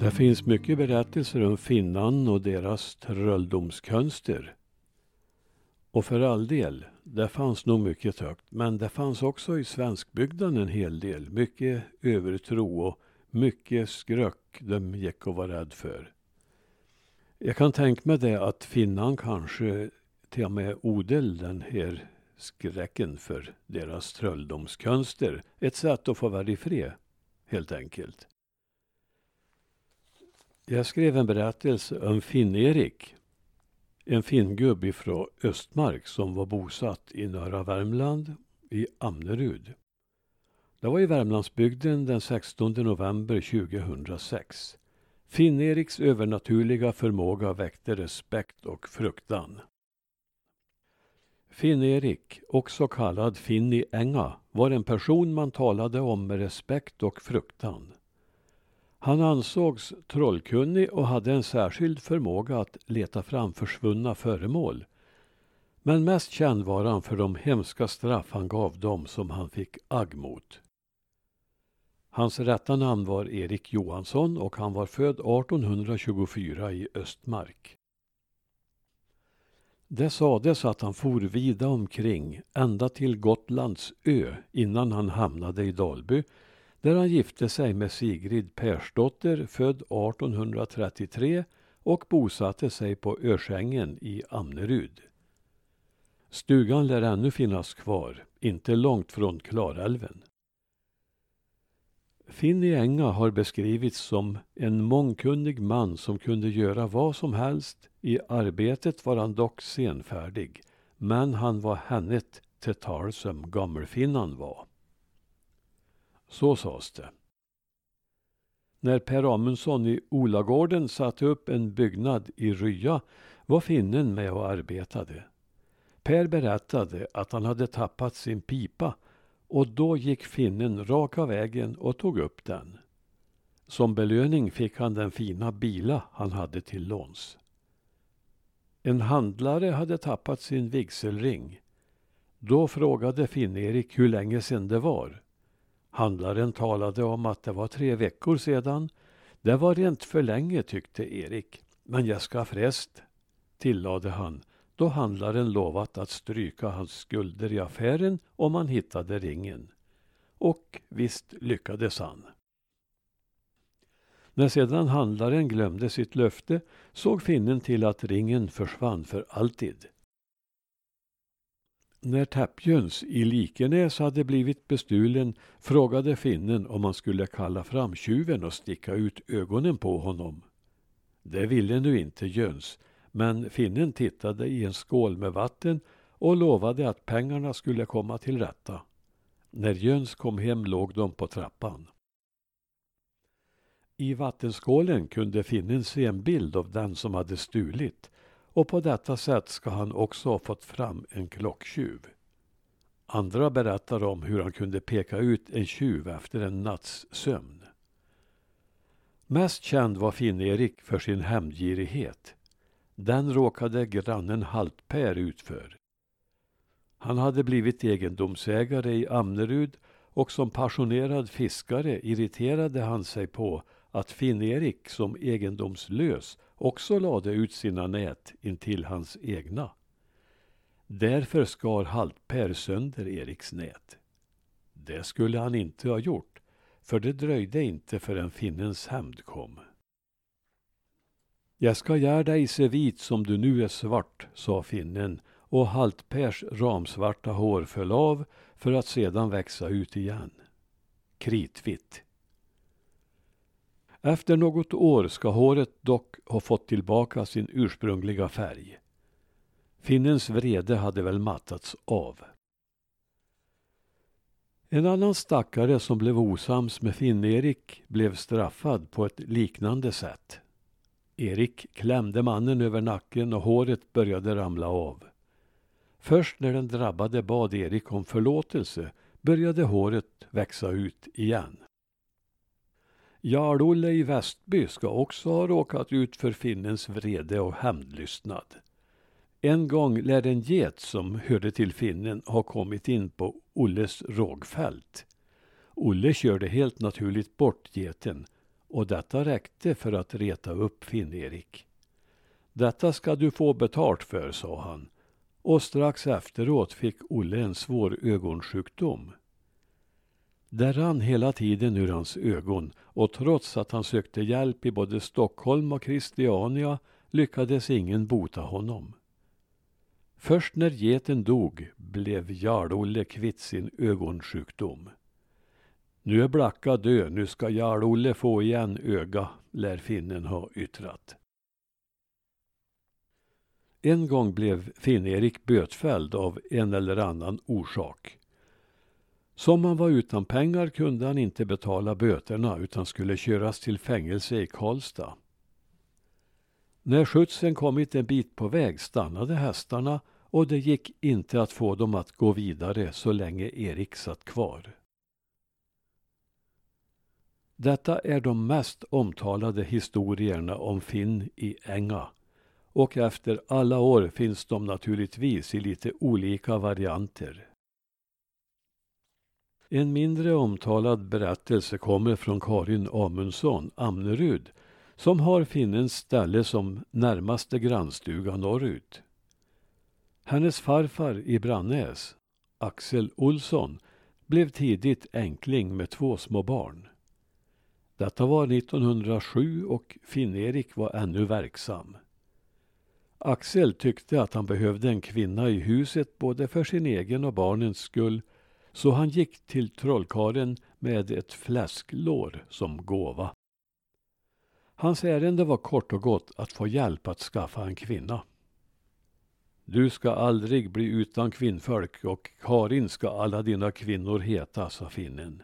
Det finns mycket berättelser om finnan och deras trolldomskonster. Och för all del, det fanns nog mycket högt. Men det fanns också i svenskbygden en hel del. Mycket övertro och mycket skrök de gick och var rädd för. Jag kan tänka mig det att finnan kanske till och med odel den här skräcken för deras trolldomskonster. Ett sätt att få vara i fred, helt enkelt. Jag skrev en berättelse om Finn-Erik. En finngubbe från Östmark som var bosatt i norra Värmland, i Amnerud. Det var i Värmlandsbygden den 16 november 2006. Finn-Eriks övernaturliga förmåga väckte respekt och fruktan. Finn-Erik, också kallad Finni Enga, var en person man talade om med respekt och fruktan. Han ansågs trollkunnig och hade en särskild förmåga att leta fram försvunna föremål. Men mest känd var han för de hemska straff han gav dem som han fick agg mot. Hans rätta namn var Erik Johansson och han var född 1824 i Östmark. Det sades att han for vida omkring ända till Gotlands ö innan han hamnade i Dalby där han gifte sig med Sigrid Persdotter född 1833 och bosatte sig på Örsängen i Amnerud. Stugan lär ännu finnas kvar, inte långt från Klarälven. Finny Enga har beskrivits som en mångkunnig man som kunde göra vad som helst. I arbetet var han dock senfärdig, men han var hennet till tal som gammelfinnan var. Så sades det. När Per Amundsson i Olagården satte upp en byggnad i Rya var finnen med och arbetade. Per berättade att han hade tappat sin pipa och då gick finnen raka vägen och tog upp den. Som belöning fick han den fina bila han hade till låns. En handlare hade tappat sin vigselring. Då frågade Finn-Erik hur länge sedan det var. Handlaren talade om att det var tre veckor sedan. Det var rent för länge tyckte Erik. Men jag ska frest, tillade han då handlaren lovat att stryka hans skulder i affären om han hittade ringen. Och visst lyckades han. När sedan handlaren glömde sitt löfte såg finnen till att ringen försvann för alltid. När Täppjöns i Likenäs hade blivit bestulen frågade finnen om man skulle kalla fram tjuven och sticka ut ögonen på honom. Det ville nu inte Jöns, men finnen tittade i en skål med vatten och lovade att pengarna skulle komma till rätta. När Jöns kom hem låg de på trappan. I vattenskålen kunde finnen se en bild av den som hade stulit och på detta sätt ska han också ha fått fram en klocktjuv. Andra berättar om hur han kunde peka ut en tjuv efter en natts sömn. Mest känd var Finn-Erik för sin hämndgirighet. Den råkade grannen Haltpär ut för. Han hade blivit egendomsägare i Amnerud och som passionerad fiskare irriterade han sig på att Finn-Erik som egendomslös också lade ut sina nät intill hans egna. Därför skar Haltper sönder Eriks nät. Det skulle han inte ha gjort, för det dröjde inte förrän finnens hämnd kom. Jag ska göra dig så vit som du nu är svart, sa finnen och Haltpers ramsvarta hår föll av för att sedan växa ut igen. Kritvitt. Efter något år ska håret dock ha fått tillbaka sin ursprungliga färg. Finnens vrede hade väl mattats av. En annan stackare som blev osams med Finn-Erik blev straffad på ett liknande sätt. Erik klämde mannen över nacken och håret började ramla av. Först när den drabbade bad Erik om förlåtelse började håret växa ut igen. Jarl-Olle i Västby ska också ha råkat ut för finnens vrede och hämndlystnad. En gång lär en get som hörde till finnen ha kommit in på Olles rågfält. Olle körde helt naturligt bort geten och detta räckte för att reta upp Finn-Erik. Detta ska du få betalt för, sa han. Och strax efteråt fick Olle en svår ögonsjukdom. Det rann hela tiden ur hans ögon och trots att han sökte hjälp i både Stockholm och Christiania lyckades ingen bota honom. Först när geten dog blev Jarl-Olle kvitt sin ögonsjukdom. Nu är Blacka död, nu ska Jarl-Olle få igen öga, lär finnen ha yttrat. En gång blev Finn-Erik bötfälld av en eller annan orsak. Som han var utan pengar kunde han inte betala böterna utan skulle köras till fängelse i Karlstad. När skjutsen kommit en bit på väg stannade hästarna och det gick inte att få dem att gå vidare så länge Erik satt kvar. Detta är de mest omtalade historierna om Finn i Änga. Och efter alla år finns de naturligtvis i lite olika varianter. En mindre omtalad berättelse kommer från Karin Amundsson, Amnerud, som har finnens ställe som närmaste grannstuga norrut. Hennes farfar i Brannäs, Axel Olsson, blev tidigt enkling med två små barn. Detta var 1907 och Finn-Erik var ännu verksam. Axel tyckte att han behövde en kvinna i huset både för sin egen och barnens skull så han gick till trollkaren med ett fläsklår som gåva. Hans ärende var kort och gott att få hjälp att skaffa en kvinna. Du ska aldrig bli utan kvinnfolk och Karin ska alla dina kvinnor heta, sa finnen.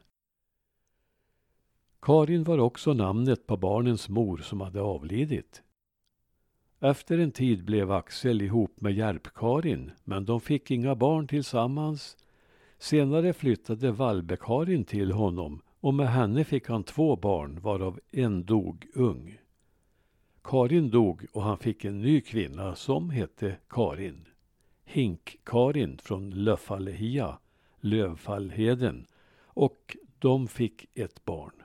Karin var också namnet på barnens mor som hade avlidit. Efter en tid blev Axel ihop med Järp-Karin, men de fick inga barn tillsammans. Senare flyttade Vallbekarin till honom och med henne fick han två barn, varav en dog ung. Karin dog och han fick en ny kvinna som hette Karin. Hink-Karin från Löfallehia, Lövfallheden, och de fick ett barn.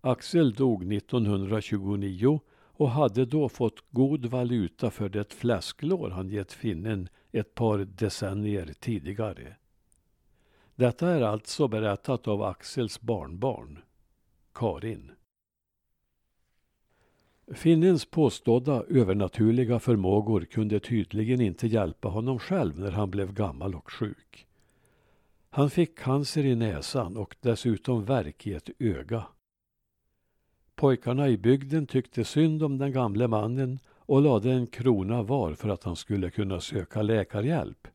Axel dog 1929 och hade då fått god valuta för det fläsklår han gett finnen ett par decennier tidigare. Detta är alltså berättat av Axels barnbarn, Karin. Finnens påstådda övernaturliga förmågor kunde tydligen inte hjälpa honom själv när han blev gammal och sjuk. Han fick cancer i näsan och dessutom värk i ett öga. Pojkarna i bygden tyckte synd om den gamle mannen och lade en krona var för att han skulle kunna söka läkarhjälp.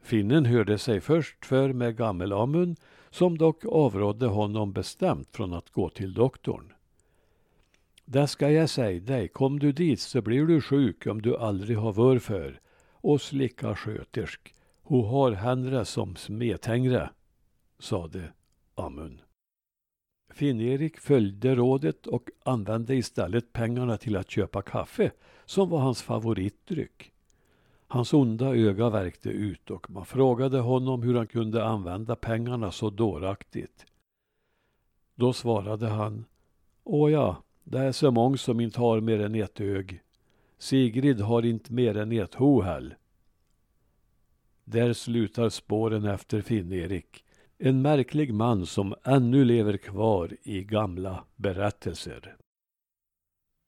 Finnen hörde sig först för med Gammel-Amund som dock avrådde honom bestämt från att gå till doktorn. Det ska jag säga dig, kom du dit så blir du sjuk om du aldrig har vör för. Och slicka skötersk, hon har henne som smetängre, sade Amund. Finn-Erik följde rådet och använde istället pengarna till att köpa kaffe, som var hans favoritdryck. Hans onda öga värkte ut och man frågade honom hur han kunde använda pengarna så dåraktigt. Då svarade han Åja, det är så många som inte har mer än ett ög. Sigrid har inte mer än ett ho heller. Där slutar spåren efter Finn-Erik. En märklig man som ännu lever kvar i gamla berättelser.